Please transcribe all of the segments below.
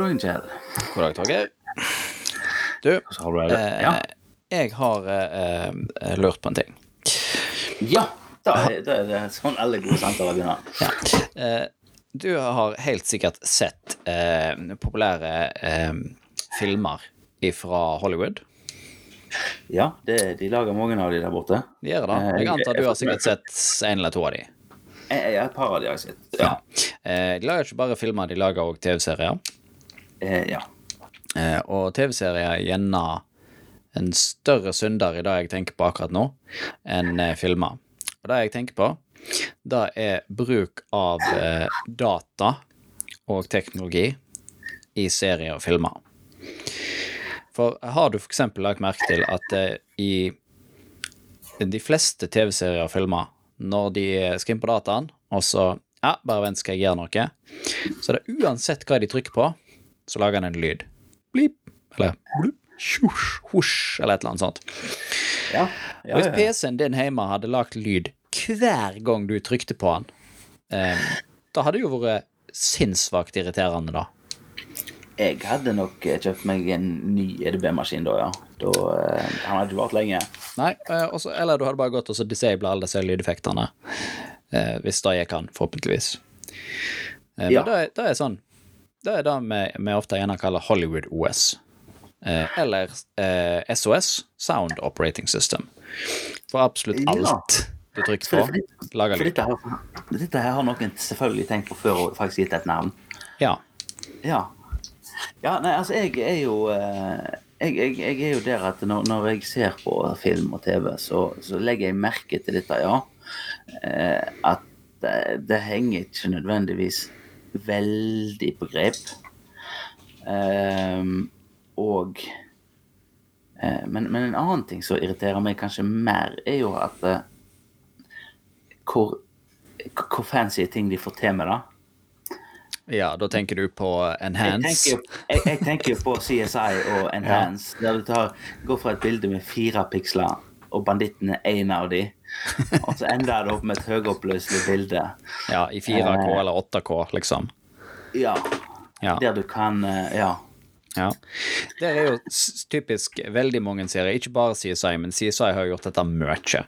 God dagen, Kjell. God dag, Torgeir. Du, har eh, Ja. jeg har eh, eh, lurt på en ting. ja. Da er, da er det sånn alle gode samtaler begynner. Eh, du har helt sikkert sett eh, populære eh, filmer fra Hollywood. Ja, det, de lager mange av de der borte. De gjør det. Eh, Jeg antar du har sikkert sett en eller to av de. Jeg, jeg, et par av de har jeg sett. Ja. Eh, de lager ikke bare filmer, de lager òg TV-serier. Eh, ja. Eh, og TV-serier er en større synder i det jeg tenker på akkurat nå, enn filmer. Og det jeg tenker på, det er bruk av eh, data og teknologi i serier og filmer. For har du eksempel lagt merke til at i de fleste TV-serier og filmer, når de skal inn på dataen, og så ja, bare vent, skal jeg gjøre noe, så er det uansett hva de trykker på, så lager den en lyd. Blip, eller blup, tjus, hosj, eller et eller annet sånt. Ja. ja, Hvis ja. PC-en din hjemme hadde lagt lyd hver gang du trykte på den, eh, da hadde det jo vært sinnssvakt irriterende, da. Jeg hadde nok eh, kjøpt meg en ny EDB-maskin da, ja. Da, eh, han hadde ikke vart lenge. Nei, eh, også, eller du hadde bare gått og så disable alle disse lydeffektene. Eh, hvis det gikk an, forhåpentligvis. Eh, Ja. Men det, det er sånn Det er det vi, vi ofte gjerne kaller Hollywood OS. Eh, eller eh, SOS, Sound Operating System. For absolutt alt du trykker på, lager lyd. dette, her, dette her har noen selvfølgelig tenkt på før og faktisk gitt et navn. Ja. Ja. Ja, nei, altså, jeg er jo eh, jeg, jeg, jeg er jo der at når, når jeg ser på film og TV, så, så legger jeg merke til dette, ja. Eh, at det, det henger ikke nødvendigvis veldig på grep. Um, og uh, men, men en annen ting som irriterer meg kanskje mer, er jo at uh, hvor, hvor fancy ting de får til med det. ja, da tenker du på Enhance. jeg, tenker jo på CSI og Enhance, der du tar, går fra et bilde med fire piksler, og banditten er én av de, og så ender det opp med et høyoppløselig bilde. Ja, i 4K eller 8K, liksom. Ja. Ja. Der du kan eh, Ja. Ja. Det er jo typisk veldig mange serier, ikke bare CSI, men CSI har gjort dette mye.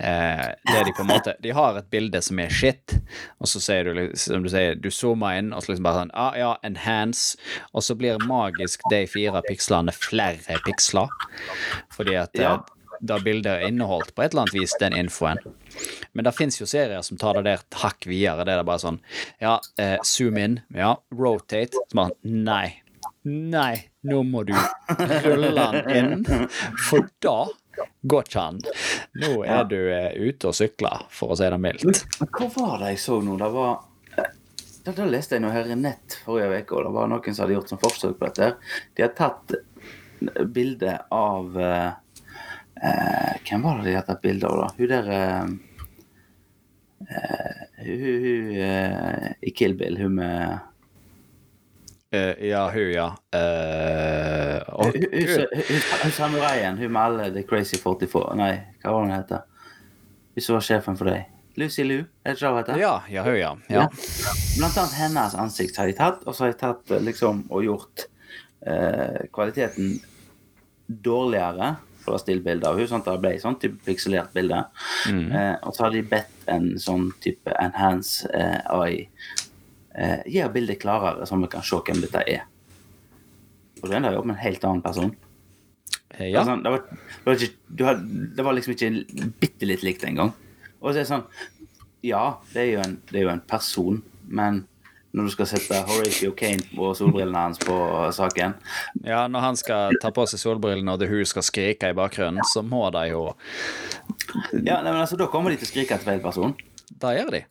Eh, det de på en måte De har et bilde som er shit, og så sier du liksom, som du sier, du zoomer inn, og så liksom bare sånn ah, ja, enhance, og så blir magisk de fire pikslene flere piksler, fordi at Ja. Da bildet inneholdt på et eller annet vis den infoen. Men det fins jo serier som tar det der et hakk videre. Det er bare sånn Ja, eh, zoom in. Ja, rotate. Så bare Nei. Nei, nå må du rulle den inn, for da går ikke han. Nå er du eh, ute og sykler, for å si det mildt. Hva var det jeg så nå? Det var da, da leste jeg noe her i nett forrige uke, og det var noen som hadde gjort som forsøk på dette. De hadde tatt bilde av eh, eh, Hvem var det de hadde tatt bilde av, da? Hun der eh, eh, Hun, hun eh, i Kill Bill, hun med Eh, ja, hun, ja. Eh, og, Hun, hun, hun, hun, samuraien, hun med alle The Crazy 44 Nei, hva var hun heter? Hun som var sjefen for deg. Lucy Lou, er det ikke det hun heter? ja, ja, hun, ja. ja. Blant annet hennes ansikt har de tatt, og så har de tatt liksom og gjort kvaliteten dårligere for å stille bilde av henne, sånn at det ble sånn type pikselert bilde. Eh, og så har de bedt en sånn type enhance eh, AI eh, gi bildet klarere, så vi kan se hvem dette er. Og du ender jo opp med en helt annen person. Eh, ja. Sånn, det, var, det, var ikke, du had, det var liksom ikke bitte litt likt engang. Og så er det sånn Ja, det er, jo en, det er jo en person, men når du skal sette Horatio Kane og solbrillene hans på saken ja, når han skal ta på seg solbrillene og The Who skal skrike i bakgrunnen, så må de jo Ja, nei, men altså, Da kommer de til å skrike etter feil person. Da gjør de.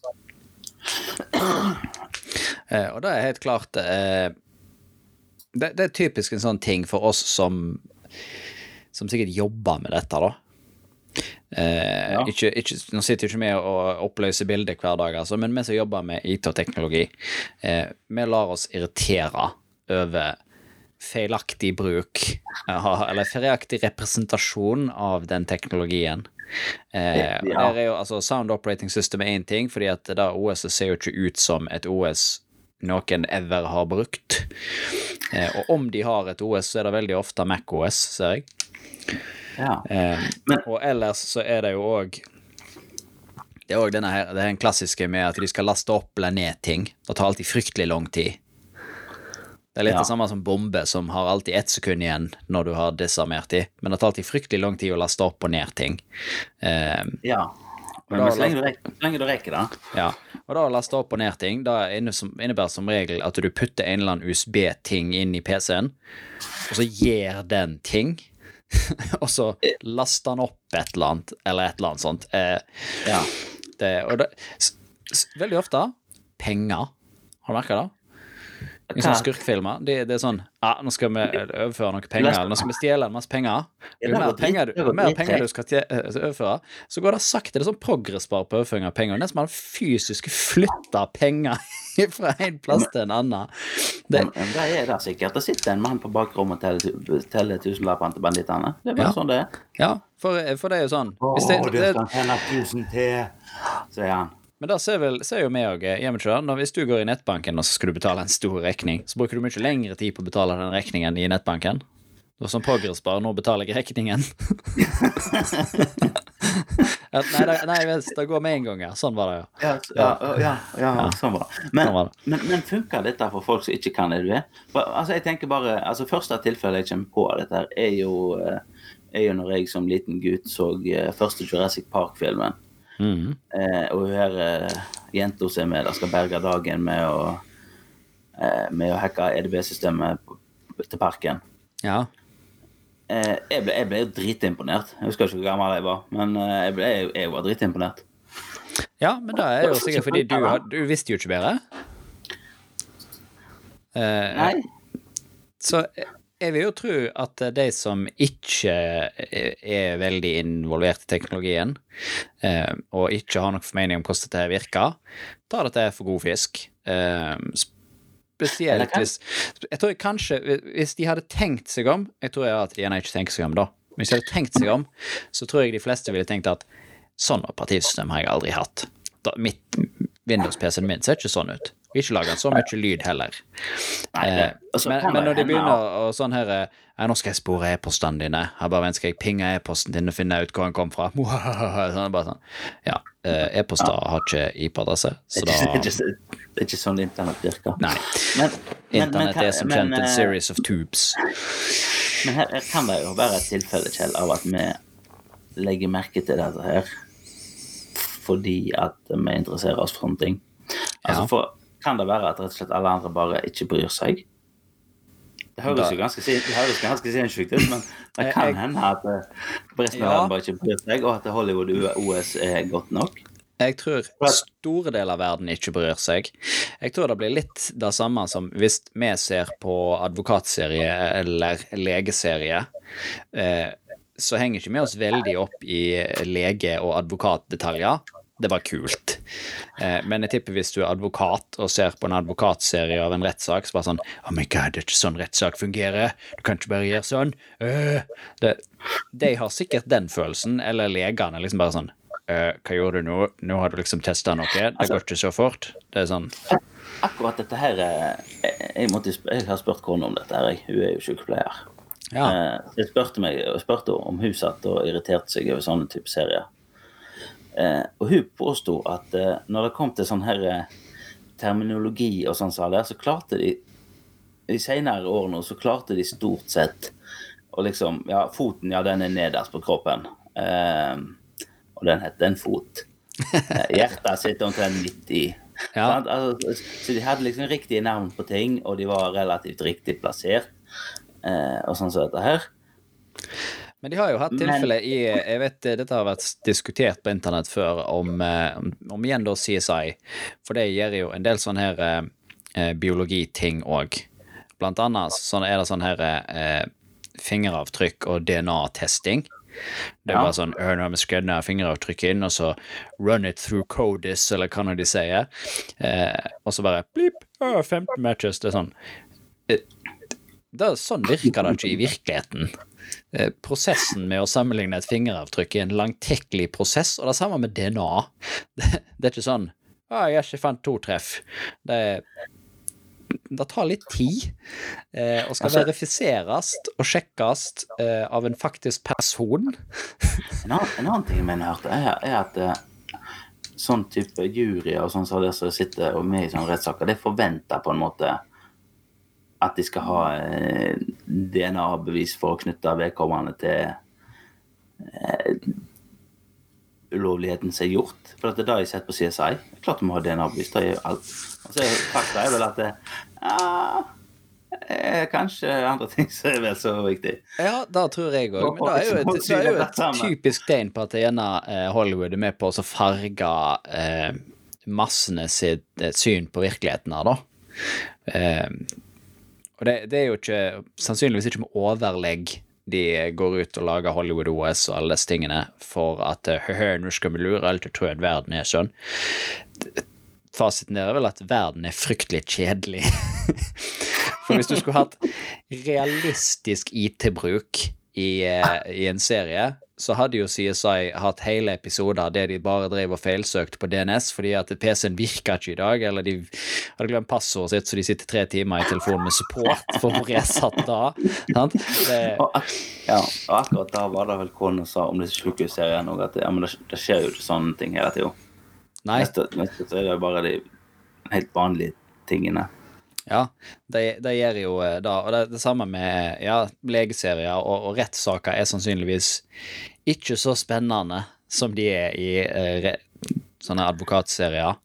Eh, og det er helt klart eh, det, det er typisk en sånn ting for oss som Som sikkert jobber med dette, da. Eh, Ja. ikke, ikke, nå sitter jo ikke vi og oppløser bilder hver dag, altså, men vi som jobber med IT og teknologi, eh, vi lar oss irritere over feilaktig bruk, eh, eller feilaktig representasjon av den teknologien. Eh, Ja. der er jo, altså Sound Operating System er én ting, fordi at det OS-et ser jo ikke ut som et OS noen ever har brukt. Eh, og om de har et OS, så er det veldig ofte Mac OS, ser jeg. Ja. Eh, Men- og ellers så er det jo òg Det er òg denne her, det er den klassiske med at de skal laste opp eller ned ting. Det tar alltid fryktelig lang tid. Det er litt Ja. det samme som bombe, som har alltid ett sekund igjen når du har desarmert de, men det tar alltid fryktelig lang tid å laste opp og ned ting. Eh, ja. Men, da men så, lenge du rekker, så lenge du rekker det ja, og da å laste opp og ned ting, det innebærer som regel at du putter en eller annen USB-ting inn i PC-en, og så gjør den ting, og så laster han opp et eller annet, eller et eller annet sånt. Eh, Ja. det, og det, veldig ofte penger. Har du merka det? I sånne skurkfilmer. Det, det er sånn ja, nå skal vi overføre noen penger, eller nå skal vi stjele en masse penger. Jo mer penger, du, mer penger du skal tje- eh, overføre, så går det sakte. Det er sånn progressbar på overføring av penger. Nesten man fysisk flytter penger fra en plass til en annen. Det, Men, det er det sikkert. Det sitter en mann på bakrommet og teller, teller tusenlappene til bandittene. Det er bare Ja. sånn det er. ja, for, for det er jo sånn Å, hvis det, du det, skal tjene tusen til, sier han. Men der ser, vel, ser jo vi òg, ikke? Når Hvis du går i nettbanken og så skal du betale en stor regning, så bruker du mye lengre tid på å betale den regningen i nettbanken. Du er sånn progressbar, nå betaler jeg regningen. Nei, nei, det går med en gang, ja. Sånn var det, ja. Ja, ja, ja, ja, sånn var det. Men, Sånn det. men, men funker dette for folk som ikke kan det du For, altså, jeg tenker bare, altså Første tilfelle jeg kommer på av dette, her er jo, eh, er jo når jeg som liten gutt så eh, første Jurassic Park-filmen. Mhm. Eh, og hun her eh, jenta som er med der, skal berge dagen med å, eh, med å hacke EDB-systemet til parken. ja. Eh, jeg, ble, jeg ble dritimponert. Jeg husker ikke hvor gammel jeg var, men eh, jeg, ble, jeg, jeg var dritimponert. Ja, men det er jo sikkert fordi du, du visste jo ikke bedre. Eh, Nei. Så jeg vil jo tro at de som ikke er veldig involvert i teknologien, eh, og ikke har noen formening om hvordan dette virker, tar dette for god fisk. Eh, Spesielt hvis Jeg tror kanskje Hvis de hadde tenkt seg om Jeg tror at de ikke tenker seg om, da. Men hvis de hadde tenkt seg om, så tror jeg de fleste ville tenkt at sånn operativsystem har jeg aldri hatt. Da, mitt Windows-PC-en min ser ikke sånn ut. Og ikke lage så mye lyd heller. Nei, det, Eh, altså, men, men når de begynner og sånn her eh, «Ja, Nå skal jeg spore e-postene dine. Jeg bare vent, skal jeg pinge e-posten din og finne ut hvor den kom fra. Sånn, bare sånn. Ja, eh, e-poster har ikke IP-adresse, så da det, er ikke, sånn internett virker. Nei. Men, Internett men, er som kjent en eh, series of tubes. Men her, her kan det jo være et tilfelle, Kjell, av at vi legger merke til dette her fordi at vi interesserer oss for sånne ting. Altså, Ja. for, kan det være at rett og slett alle andre bare ikke bryr seg? Det høres jo ganske, det høres ganske sinnssykt ut, men det kan hende at eh, resten av verden bare ikke bryr seg, og at Hollywood OS er godt nok. Jeg tror store deler av verden ikke bryr seg. Jeg tror det blir litt det samme som hvis vi ser på advokatserie eller legeserie, eh, så henger ikke vi oss veldig opp i lege- og advokatdetaljer. Det var kult. Eh, men jeg tipper hvis du er advokat og ser på en advokatserie av en rettssak, så bare sånn Oh my god, det er ikke sånn rettssak fungerer. Du kan ikke bare gjøre sånn. Øh. Det, de har sikkert den følelsen, eller legene liksom bare sånn «Øh, hva gjorde du nå? Nå har du liksom testa noe. Det går ikke så fort. Det er sånn Akkurat dette her eh, Jeg, måtte, jeg har spurt kona om dette, her, hun er jo sykepleier. Ja. Eh, Jeg spurte, meg, jeg spurte om hun satt og irriterte seg over sånne type serier. Eh, og hun påsto at eh, når det kom til sånn her eh, terminologi og sånn som så klarte de I senere årene så klarte de stort sett å liksom Ja, foten, ja, den er nederst på kroppen. Eh, og den heter en fot. Hjertet sitter omtrent midt i. Ja. Altså, så de hadde liksom riktige navn på ting, og de var relativt riktig plassert. Eh, og sånn som dette her. Men de har jo hatt tilfelle i Jeg vet eh, dette har vært diskutert på internett før, om, eh, om, igjen da CSI. For det gjør jo en del sånne her eh, eh, biologiting òg. Blant annet sånn er det sånn her eh, fingeravtrykk og DNA-testing. Det er bare sånn «Øh, Nå har vi skanna fingeravtrykket inn, og så run it through CODIS, eller hva nå de sier. Eh, og så bare blip, øh, 15 matches. Det er sånn det er Sånn virker det ikke i virkeligheten. Eh, Prosessen med å sammenligne et fingeravtrykk er en langtekkelig prosess, og det samme med DNA. Det, det er ikke sånn ah, 'Jeg ikke fant to treff'. Det er det tar litt tid, eh, og skal Altså- verifiseres og sjekkes eh, av en faktisk person. En annen, en annen ting jeg mener hørte, er, er at eh, sånn type juryer og sånn som det som sitter med i sånne rettssaker, det forventer på en måte at de skal ha eh, DNA-bevis for å knytte vedkommende til eh, ulovligheten som er gjort. For det er det jeg har sett på CSI. Det er klart du må ha DNA-bevis. Det jo alt. Og så er fakta er vel at det, ja, er kanskje andre ting som er vel så viktig. Ja, det tror jeg òg. Men det er jo et, det er jo et typisk tegn på at gjerne eh, Hollywood er med på å farge eh, massene sitt eh, syn på virkeligheten her, da. Eh, og det, det er jo ikke sannsynligvis ikke med overlegg de går ut og lager Hollywood-OS og alle disse tingene for at eh, høhø, nå skal vi lure til å tro at verden er sånn. Fasiten der er vel at verden er fryktelig kjedelig. For hvis du skulle hatt realistisk IT-bruk i, eh, i en serie, så hadde jo CSI hatt hele episoder der de bare drev og feilsøkte på DNS fordi at PC-en virka ikke i dag, eller de hadde glemt passordet sitt, så de sitter tre timer i telefonen med support for å få resatt det. Sant? Det, Og, ja, og akkurat da var det vel kona sa om disse sykehusseriene òg, at ja, men det, det skjer jo ikke sånne ting hele tida. Neste, neste er det bare de helt vanlige tingene. Ja, det, det gjør jo eh, da. Og det, det samme med ja, legeserier og, og rettssaker er sannsynligvis ikke så spennende som de er i eh, re, sånne advokatserier.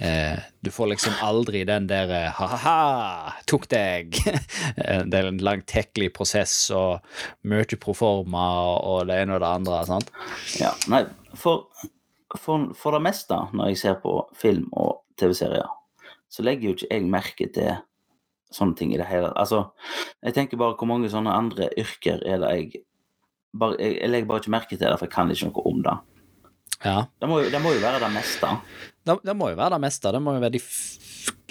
Eh, du får liksom aldri den der eh, ha-ha, tok deg. Eh, det er en lang tekkelig prosess og mye proforma og det ene og det andre. sant? Ja, nei, for, for, for det meste når jeg ser på film og TV-serier, så legger jo ikke jeg merke til sånne ting i det hele Altså, jeg tenker bare hvor mange sånne andre yrker er det jeg bare, jeg, jeg legger bare ikke merke til det, for jeg kan ikke noe om det. Ja. Det må det må jo være det meste. Det, det må jo være det meste. Det må jo være de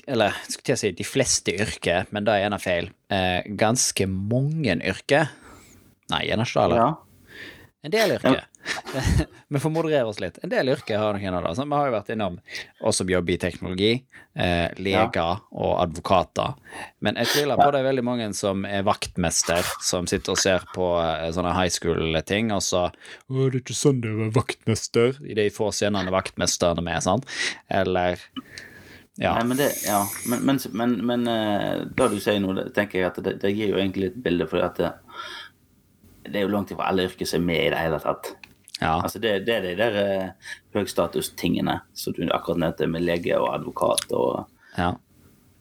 Eller skulle jeg si de fleste yrker, men det er gjerne feil. Eh, ganske mange yrker. Nei, gjerne ikke det, eller? Ja. En del yrker. Vi får moderere oss litt. En del yrker har noen av det. Vi har jo vært innom oss som jobber i teknologi, eh, leger og advokater. Men jeg tviler på det er veldig mange som er vaktmester, som sitter og ser på eh, sånne high school-ting, og så 'Å, det er ikke sånn det er å være vaktmester', i de få scenene vaktmesterne er med, sant? Eller Ja. Nei, men det, ja. Men, men, men, men eh, det du sier nå, tenker jeg at det, det gir jo egentlig et bilde, for at det, det er jo langt ifra alle yrker som er med i det hele tatt. ja. Altså det, det er de der eh, høystatustingene som du akkurat nevnte, med lege og advokat og ja.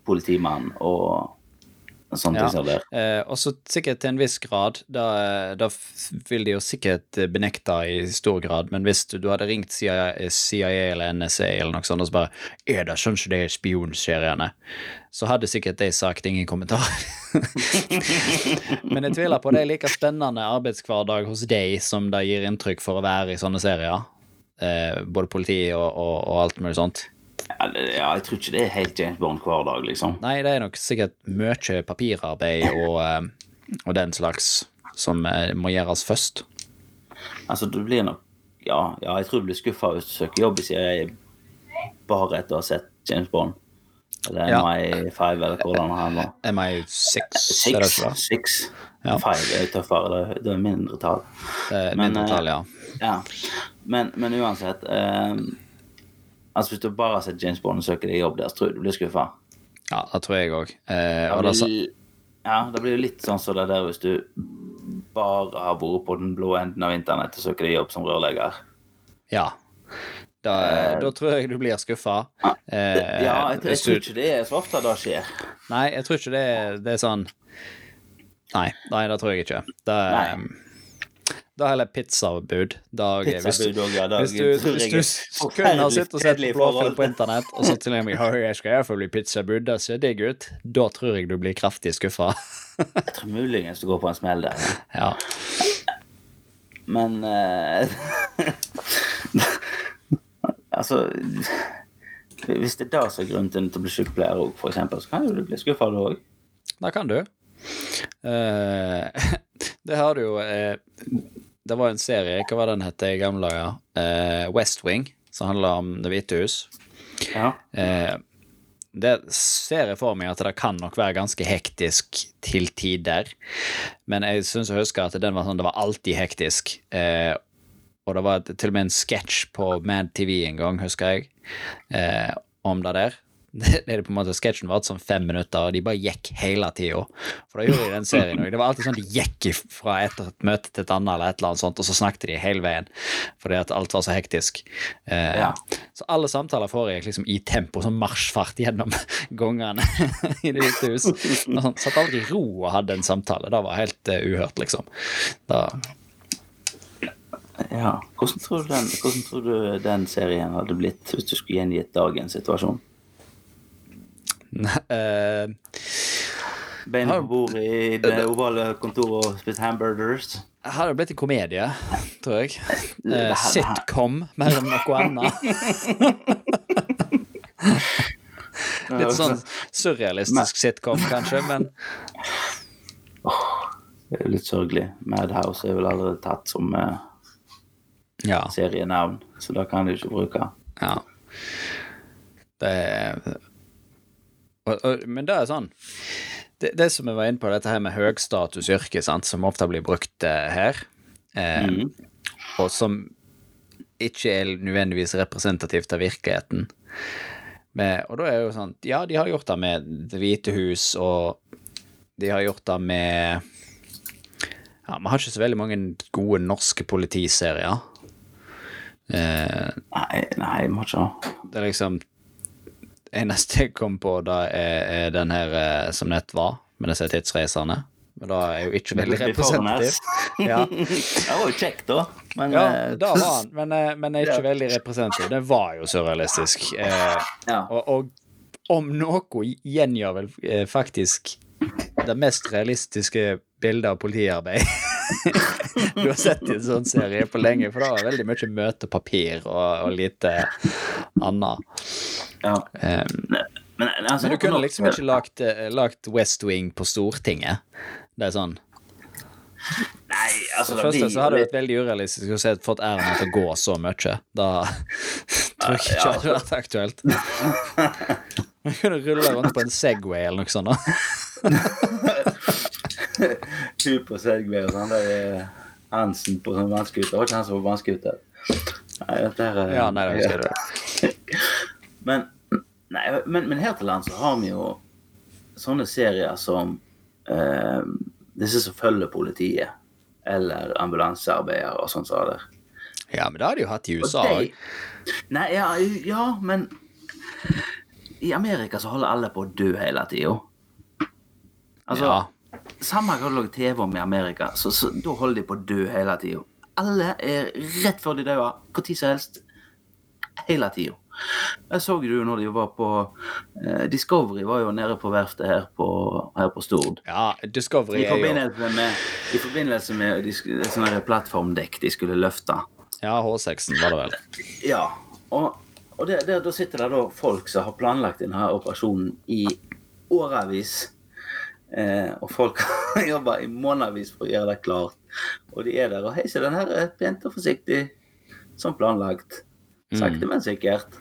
politimann og sånne Ja. Eh, og så sikkert til en viss grad. Da, da vil de jo sikkert benekte i stor grad, men hvis du, du hadde ringt CIA, CIA eller NSA eller noe sånt og så bare 'Er det sånn som det er spionseriene?' så hadde sikkert de sagt ingen kommentar. men jeg tviler på det er like spennende arbeidshverdag hos deg som det gir inntrykk for å være i sånne serier. Eh, både politi og, og, og alt mulig sånt. Ja, det, ja, jeg tror ikke det er helt James Bond hver dag, liksom. Nei, det er nok sikkert mye papirarbeid og, eh, og den slags som eh, må gjøres først. Altså, du blir nok Ja, ja jeg tror du blir skuffa hvis du søker jobb i CIA bare etter å ha sett James Bond. Eller Ja. MI5, eller hvordan han var. MI6, er det Six. Six. Ja. Five er tøffere, det er- det mindre tall. Men, mindretall, ja. Ja, men, men uansett eh, Altså Hvis du bare har sett James Bond og søker deg jobb der, så tror jeg du blir skuffa. Ja, det tror jeg òg. Eh, og det, ja, det blir jo litt sånn som det der hvis du bare har vært på den blå enden av internett og søker deg jobb som rørlegger. ja. Da, da tror jeg du blir skuffa. Eh, Ja, jeg, jeg jeg, tror ikke det er så ofte det skjer. Nei, jeg tror ikke det det er sånn Nei, nei, det tror jeg ikke. Det Nei. Da heller pizzabud. Hvis du- ja. dag, Hvis du, hvis du er s- kun har sittet og sett på blåfilm på internett, og så til og med «Hei, jeg skal iallfall bli pizzabud, det ser digg ut, da tror jeg du blir kraftig skuffa. Jeg tror muligens du går på en smell der. ja. Men uh, Altså Hvis det er det som er grunnen til å bli sykepleier òg, eksempel, så kan jo du bli skuffa, du òg. Da kan du. Uh, det har du jo eh, Det var en serie, hva var den het i gamle dager? Eh, West Wing, som handler om Det hvite hus. Ja. Eh, det ser jeg for meg at det kan nok være ganske hektisk til tider. Men jeg syns jeg husker at den var sånn, det var alltid hektisk. Eh, og det var til og med en sketsj på Mad TV en gang, husker jeg, eh, om det der. Det er det på en måte, Sketsjen varte sånn fem minutter, og de bare gikk hele tida. For det gjorde de i den serien òg. Det var alltid sånn de gikk fra et, møte til et annet, eller et eller annet sånt, og så snakket de hele veien fordi at alt var så hektisk. Eh, Ja. Så alle samtaler foregikk liksom i tempo, sånn marsjfart gjennom gangene i Det hvite hus. Sånn, Satt aldri i ro og hadde en samtale. Det var helt uh, uhørt, liksom. Da, Ja. Hvordan tror, du den, hvordan tror du den serien hadde blitt hvis du skulle gjengitt dagens situasjon? Beina på bordet i det ovale kontoret og spist hamburgers? Har det blitt en komedie, tror jeg. Uh, sitcom mer enn noe annet. Litt sånn surrealistisk sitcom, kanskje, men Det er litt sørgelig. Madhouse er vel allerede tatt som uh, ja. serienavn, så da kan de ikke bruke. ja. Det er Men det er sånn det, det som jeg var inne på, dette her med høystatusyrke, sant, som ofte blir brukt eh, her, eh, mm. og som ikke er nødvendigvis representativt av virkeligheten. Med, og da er det jo sånn Ja, de har gjort det med Det hvite hus, og de har gjort det med Ja, vi har ikke så veldig mange gode norske politiserier. Eh, Nei, nei, vi må ikke det er liksom eneste jeg kom på, da er, er den her eh, som nett var, med disse tidsreiserne. Men da er jo ikke veldig representativ. Ja, Det var jo kjekt, da. Men ja eh, da var han, men, eh, men er ikke Ja. veldig representativ. Det var jo surrealistisk. Eh, ja. og, og om noe gjengjør vel eh, faktisk det mest realistiske bildet av politiarbeid du har sett i en sånn serie på lenge, for det var veldig mye møtepapir og, og lite annet. Ja. Eh, Men, altså, Men du kunne liksom ikke lagt, eh, lagt West Wing på Stortinget. Det er sånn Nei, altså For det første så hadde det vært veldig urealistisk å se fått Erna til å gå så mye. Da tror jeg ikke det hadde vært aktuelt. Man kunne rulle rundt på en Segway eller noe sånt. da. Super Segway og sånn. Det er Hansen på sånn vannskuter. Var ikke han som var vannskuter? Nei, dette her er- Ja, nei, det husker jeg. Men, nei, men, men her til lands så har vi jo sånne serier som eh, disse som følger politiet, eller ambulansearbeidere og som det. Ja, men det har de jo hatt i USA òg. Nei, ja, ja, men i Amerika så holder alle på å dø hele tida. Altså, Ja. samme hva du lager TV om i Amerika, så, så da holder de på å dø hele tida. Alle er rett før de dør, når som helst. Hele tida. Jeg så det jo når de var på eh, Discovery var jo nede på verftet her på, her på Stord. Ja, Discovery I forbindelse med, i forbindelse med de, sånne plattformdekk de skulle løfte. Ja, H6-en var det vel. Ja, og, og det, det, da sitter det da folk som har planlagt denne operasjonen i årevis. Eh, og folk har jobba i månedsvis for å gjøre det klart. Og de er der og heiser den her er pent og forsiktig, som planlagt. Sakte, men sikkert.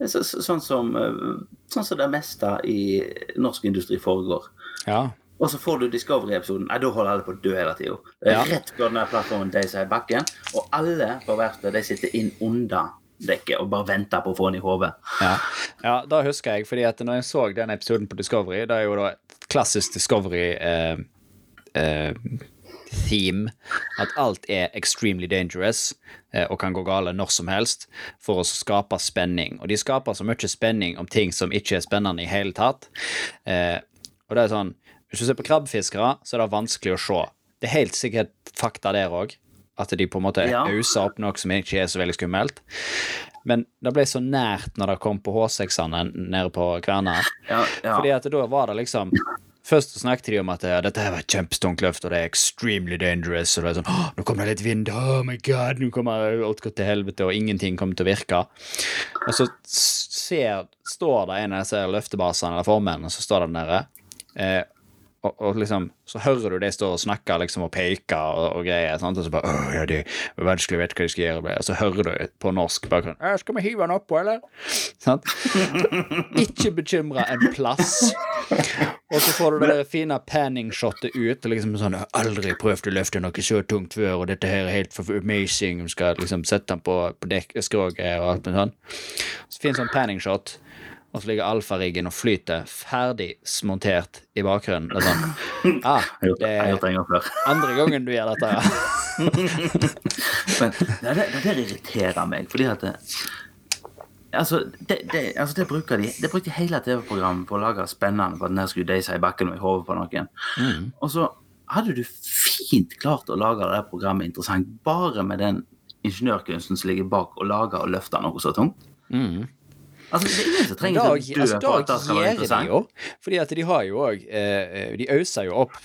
Er så, så, sånn, som, eh, sånn som det meste i norsk industri foregår. Ja. Og så får du Discovery-episoden. Da holder alle på å dø hele tida. Er Ja. rett før den plattformen de seg i bakken, og alle på verftet de sitter inn under dekket og bare venter på å få den i hodet. Ja. ja, da husker jeg, fordi at når jeg så den episoden på Discovery, det er jo da et klassisk Discovery eh, eh, theme, at alt er extremely dangerous eh, og kan gå gale når som helst, for å skape spenning. Og de skaper så mye spenning om ting som ikke er spennende i hele tatt. Eh, og det er sånn, hvis du ser på krabbefiskere, så er det vanskelig å se. Det er helt sikkert fakta der òg, at de på en måte Ja. auser opp noe som ikke er så veldig skummelt. Men det ble så nært når det kom på H6-ene nede på Kværner. Ja, ja. Fordi at da var det liksom Først snakket de om at dette her var et kjempestungt løft, og det er extremely dangerous. Og det er sånn nå kommer det litt vind. Oh my god, nå kommer alt gått til helvete, og ingenting kommer til å virke. Og så ser, står det en av disse løftebasene eller formennene, så står det der nede. Og, og liksom, så hører du de står og snakker liksom, og peker og, og greier, sant? og så bare Åh, ja, det er vanskelig, vet hva de skal gjøre. Og så hører du på norsk bare sånn «Øh, Skal vi hive den oppå, eller? Sant? Ikke bekymra en plass. Og så får du det der fine panningshotet ut. og liksom sånn, aldri prøvd å løfte noe så tungt før, og dette her er helt for amazing.' Vi skal liksom sette den på, på skroget og alt mulig sånn. Så fin sånn panningshot. Og så ligger alfariggen og flyter ferdig smontert i bakgrunnen. Det er sånn ah, det er andre gangen du gjør dette, ja. Men det, det, der irriterer meg, fordi at det, Altså, det, det, altså det bruker de Det brukte hele TV-programmet på å lage spennende for at den skulle deise i bakken og i hodet på noen. Mm. Og så hadde du fint klart å lage det programmet interessant bare med den ingeniørkunsten som ligger bak å lage og løfte noe så tungt. Mm. Altså, det er ingen som trenger Da, å dø altså, for at det skal være interessant. jo. Fordi at de har jo òg eh, De øser jo opp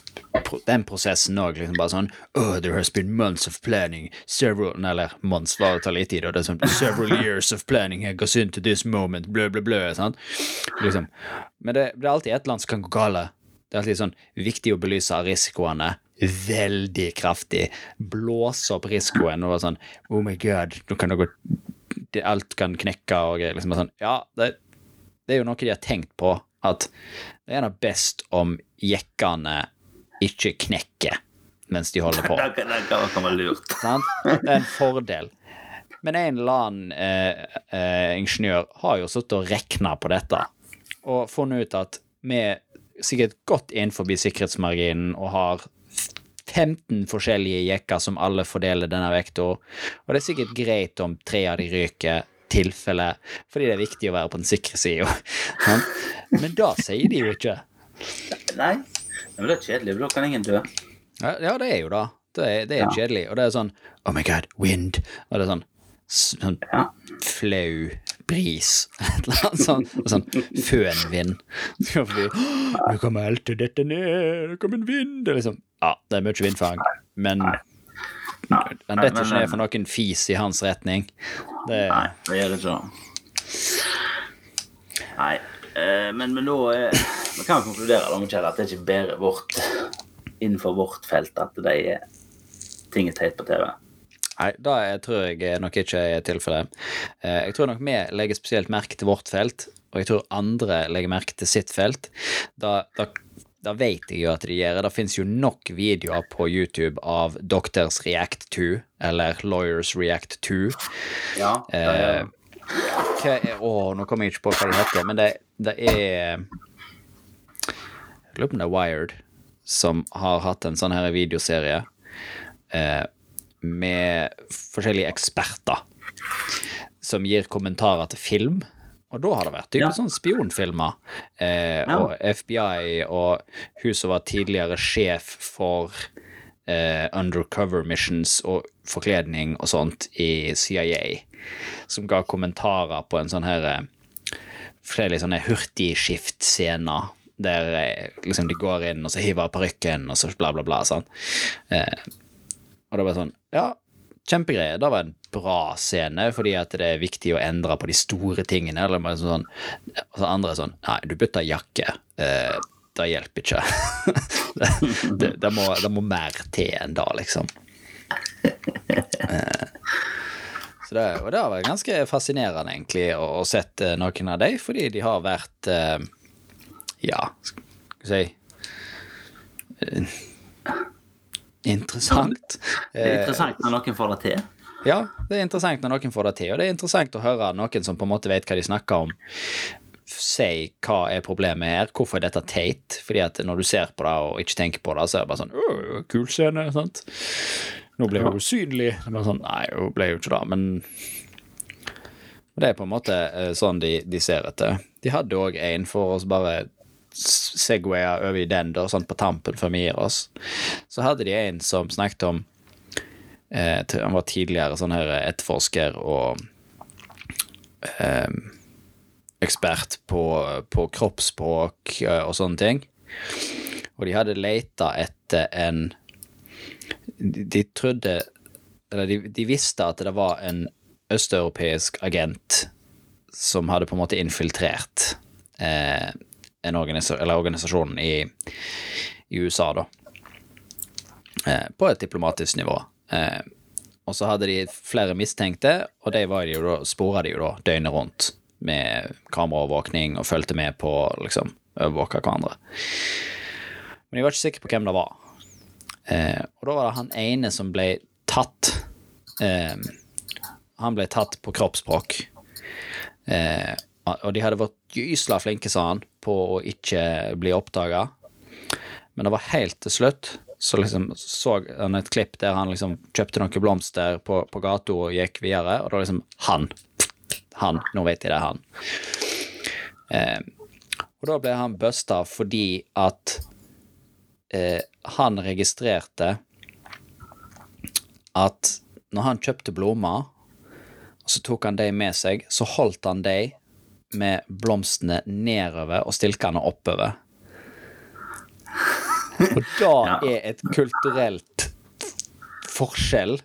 den prosessen òg. Liksom bare sånn oh, There has been months of planning. Several Eller months var det tar litt tid, og det er sånn Several years of planning here goes into this moment. Blø, blø, blø. Sant? Liksom. Men det, det er alltid et eller annet som kan gå galt. Det er alltid sånn viktig å belyse risikoene veldig kraftig. Blåse opp risikoen og være sånn Oh my god, nå kan det gå alt kan knekke og. Liksom, sånn, ja, det, det er jo noe de har tenkt på, at det er noe best om jekkene ikke knekker mens de holder på. Det, kan- det kan være lurt. Det er en fordel. Men en eller annen eh, eh, ingeniør har jo sittet og regna på dette og funnet ut at vi er sikkert godt innenfor sikkerhetsmarginen og har 15 forskjellige jekker som alle fordeler denne vekta, og det er sikkert greit om tre av de ryker tilfelle, fordi det er viktig å være på den sikre sida. Men da sier de jo ikke. Nei, men det er kjedelig, for da kan ingen dø. Ja, ja, det er jo da. Det er, det er Ja. kjedelig. Og det er sånn Oh my god, wind. Og det er sånn, sånn Ja. flau bris. Et eller annet sånt. Sånn fønvind. Nå kommer alt dette ned, det kommer en vind. Det er liksom Ja, det er mye vindfang, men Nei. Nei. Nei, detter ikke ned for noen fis i hans retning. Det Nei, det gjør det ikke. Nei, eh, men, men nå Vi kan konkludere da, Michael, at det er ikke bare vårt, innenfor vårt felt at de er, ting er teit på TV. Nei, da tror jeg nok ikke er tilfellet. Eh, Jeg tror nok vi legger spesielt merke til vårt felt, og jeg tror andre legger merke til sitt felt. Da, da, da vet jeg jo at de gjør det. Det fins jo nok videoer på YouTube av Doctors React 2 eller Lawyers React 2. Ja, det er, Eh, er, å, nå kommer jeg ikke på hva det heter, men det, det er Jeg lurer på om det er Wired som har hatt en sånn her videoserie eh, med forskjellige eksperter som gir kommentarer til film. Og da har det vært type Ja. sånn spionfilmer. Eh, Ja. Og FBI og hun som var tidligere sjef for eh, undercover missions og forkledning og sånt i CIA, som ga kommentarer på en sånn her flere forskjellige sånne hurtigskiftscener. Der eh, liksom de går inn, og så hiver parykken, og så bla, bla, bla. Sånn. Eh, og det var sånn Ja, kjempegreie. Det var en bra scene, fordi at det er viktig å endre på de store tingene. Eller bare sånn, og så andre er sånn Nei, du bytter jakke. Eh, det hjelper ikke. det, det, det, må, det må mer til enn da, liksom. Eh, så det, og det har vært ganske fascinerende, egentlig, å, å sette noen av dem, fordi de har vært eh, Ja, skal vi si eh, Interessant. det er interessant når noen får det til. Ja, det er interessant når noen får det til, og det er interessant å høre noen som på en måte vet hva de snakker om, si hva er problemet her, hvorfor er dette teit? Fordi at når du ser på det og ikke tenker på det, så er det bare sånn kul scene, sant? Nå ble hun usynlig. Det er bare sånn, Nei, hun ble jo ikke det, men det er på en måte eh, sånn de, de ser etter. De hadde òg en for oss bare segwaya over i den da, sånn på tampen før vi gir oss. Så hadde de en som snakket om eh, Han var tidligere sånn her etterforsker og eh, ekspert på, på kroppsspråk eh, og sånne ting. Og de hadde leita etter en de, de trodde Eller de, de visste at det var en østeuropeisk agent som hadde på en måte infiltrert eh, en organisa eller organisasjonen i, i USA, da. Eh, på et diplomatisk nivå. Eh, og så hadde de flere mistenkte, og de var de jo da, spora de jo da døgnet rundt med kameraovervåkning og fulgte med på liksom overvåke hverandre. Men de var ikke sikre på hvem det var. Eh, og da var det han ene som ble tatt. Eh, han ble tatt på kroppsspråk. Eh, og de hadde vært gysla flinke, sa han, på å ikke bli oppdaga. Men det var helt til slutt så liksom så han et klipp der han liksom kjøpte noen blomster på, på gata og gikk videre, og da liksom Han. Han. Nå vet jeg det er han. Eh, og da ble han busta fordi at eh, han registrerte at når han kjøpte blomster, og så tok han de med seg, så holdt han de med blomstene nedover og stilkene oppover. Og da er et kulturelt forskjell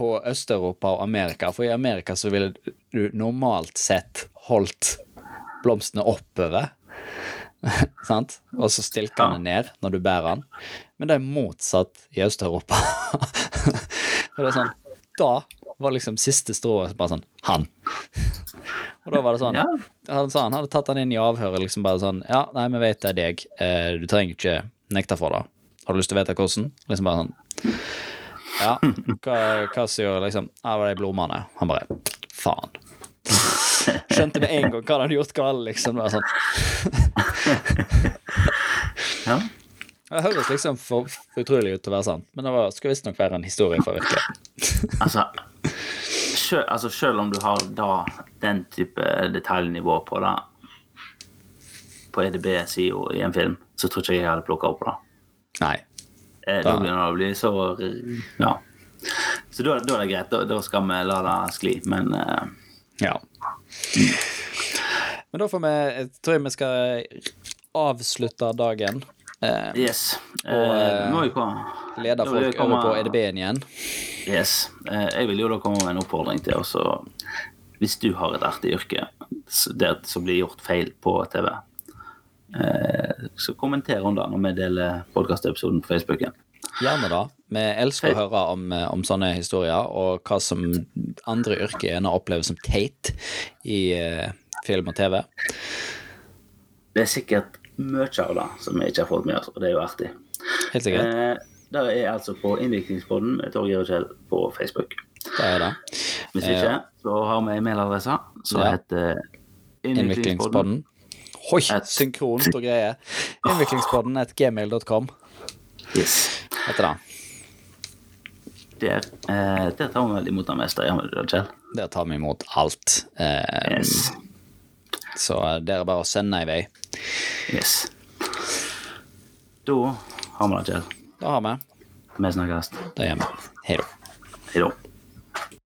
på Øst-Europa og Amerika. For i Amerika så ville du normalt sett holdt blomstene oppover. Sant? Og så stilkene ned når du bærer den. Men det er motsatt i Øst-Europa. Og det er sånn Da var liksom siste strået bare sånn Han. Og da var det sånn Ja. Han sa han hadde tatt han inn i avhøret, liksom bare sånn Ja, nei, vi vet det er deg. Eh, Du trenger ikke nekte for det. Har du lyst til å vite hvordan? Liksom bare sånn Ja, hva, hva sier liksom Ja, det var de blomstene. Han bare Faen. Skjønte med en gang hva han hadde gjort galt, liksom. Det var sånn Ja. Det høres liksom for utrolig ut til å være sant, men det var, skal visstnok være en historie fra virkeligheten. Altså, selv, altså Selv om du har da den type detaljnivå på det på EDB-sida i en film, så tror ikke jeg jeg hadde plukka opp på det. Nei. Eh, Da- Da begynner det å bli så Ja. Så da, da er det greit. Da, da skal vi la det skli. Men eh, Ja. Men da får vi Jeg tror vi skal avslutte dagen. Eh, yes. Og eh, må vi komme lede da vil jeg folk komme- over på EDB-en igjen. Yes. Eh, jeg vil jo da komme med en oppfordring til også Hvis du har et artig yrke der som blir gjort feil på TV, eh, så kommenter om det når vi deler podkastepisoden på Facebooken. Gjerne da. Vi elsker å høre om, eh, om sånne historier, og hva som andre yrker gjerne opplever som teit i eh, film og TV. Det er sikkert mye av det som vi ikke har fått med oss, og det er jo artig. Helt sikkert. Eh, det er altså på Innviklingspodden med Torgeir og Kjell på Facebook. Det er det. Hvis ikke, så har vi en mailadresse som Ja. heter Innviklingspodden. Hoi, Et- synkront og greier. Innviklingspodden et gmail.com Yes. heter det. Der, eh, der tar vi vel imot det meste, gjør vi det, Kjell? Der tar vi imot alt. Eh, Yes. Så det er bare å sende i vei. yes. Da har vi det, Kjell. Da har vi. Vi snakkes. Det gjør vi. Hei da.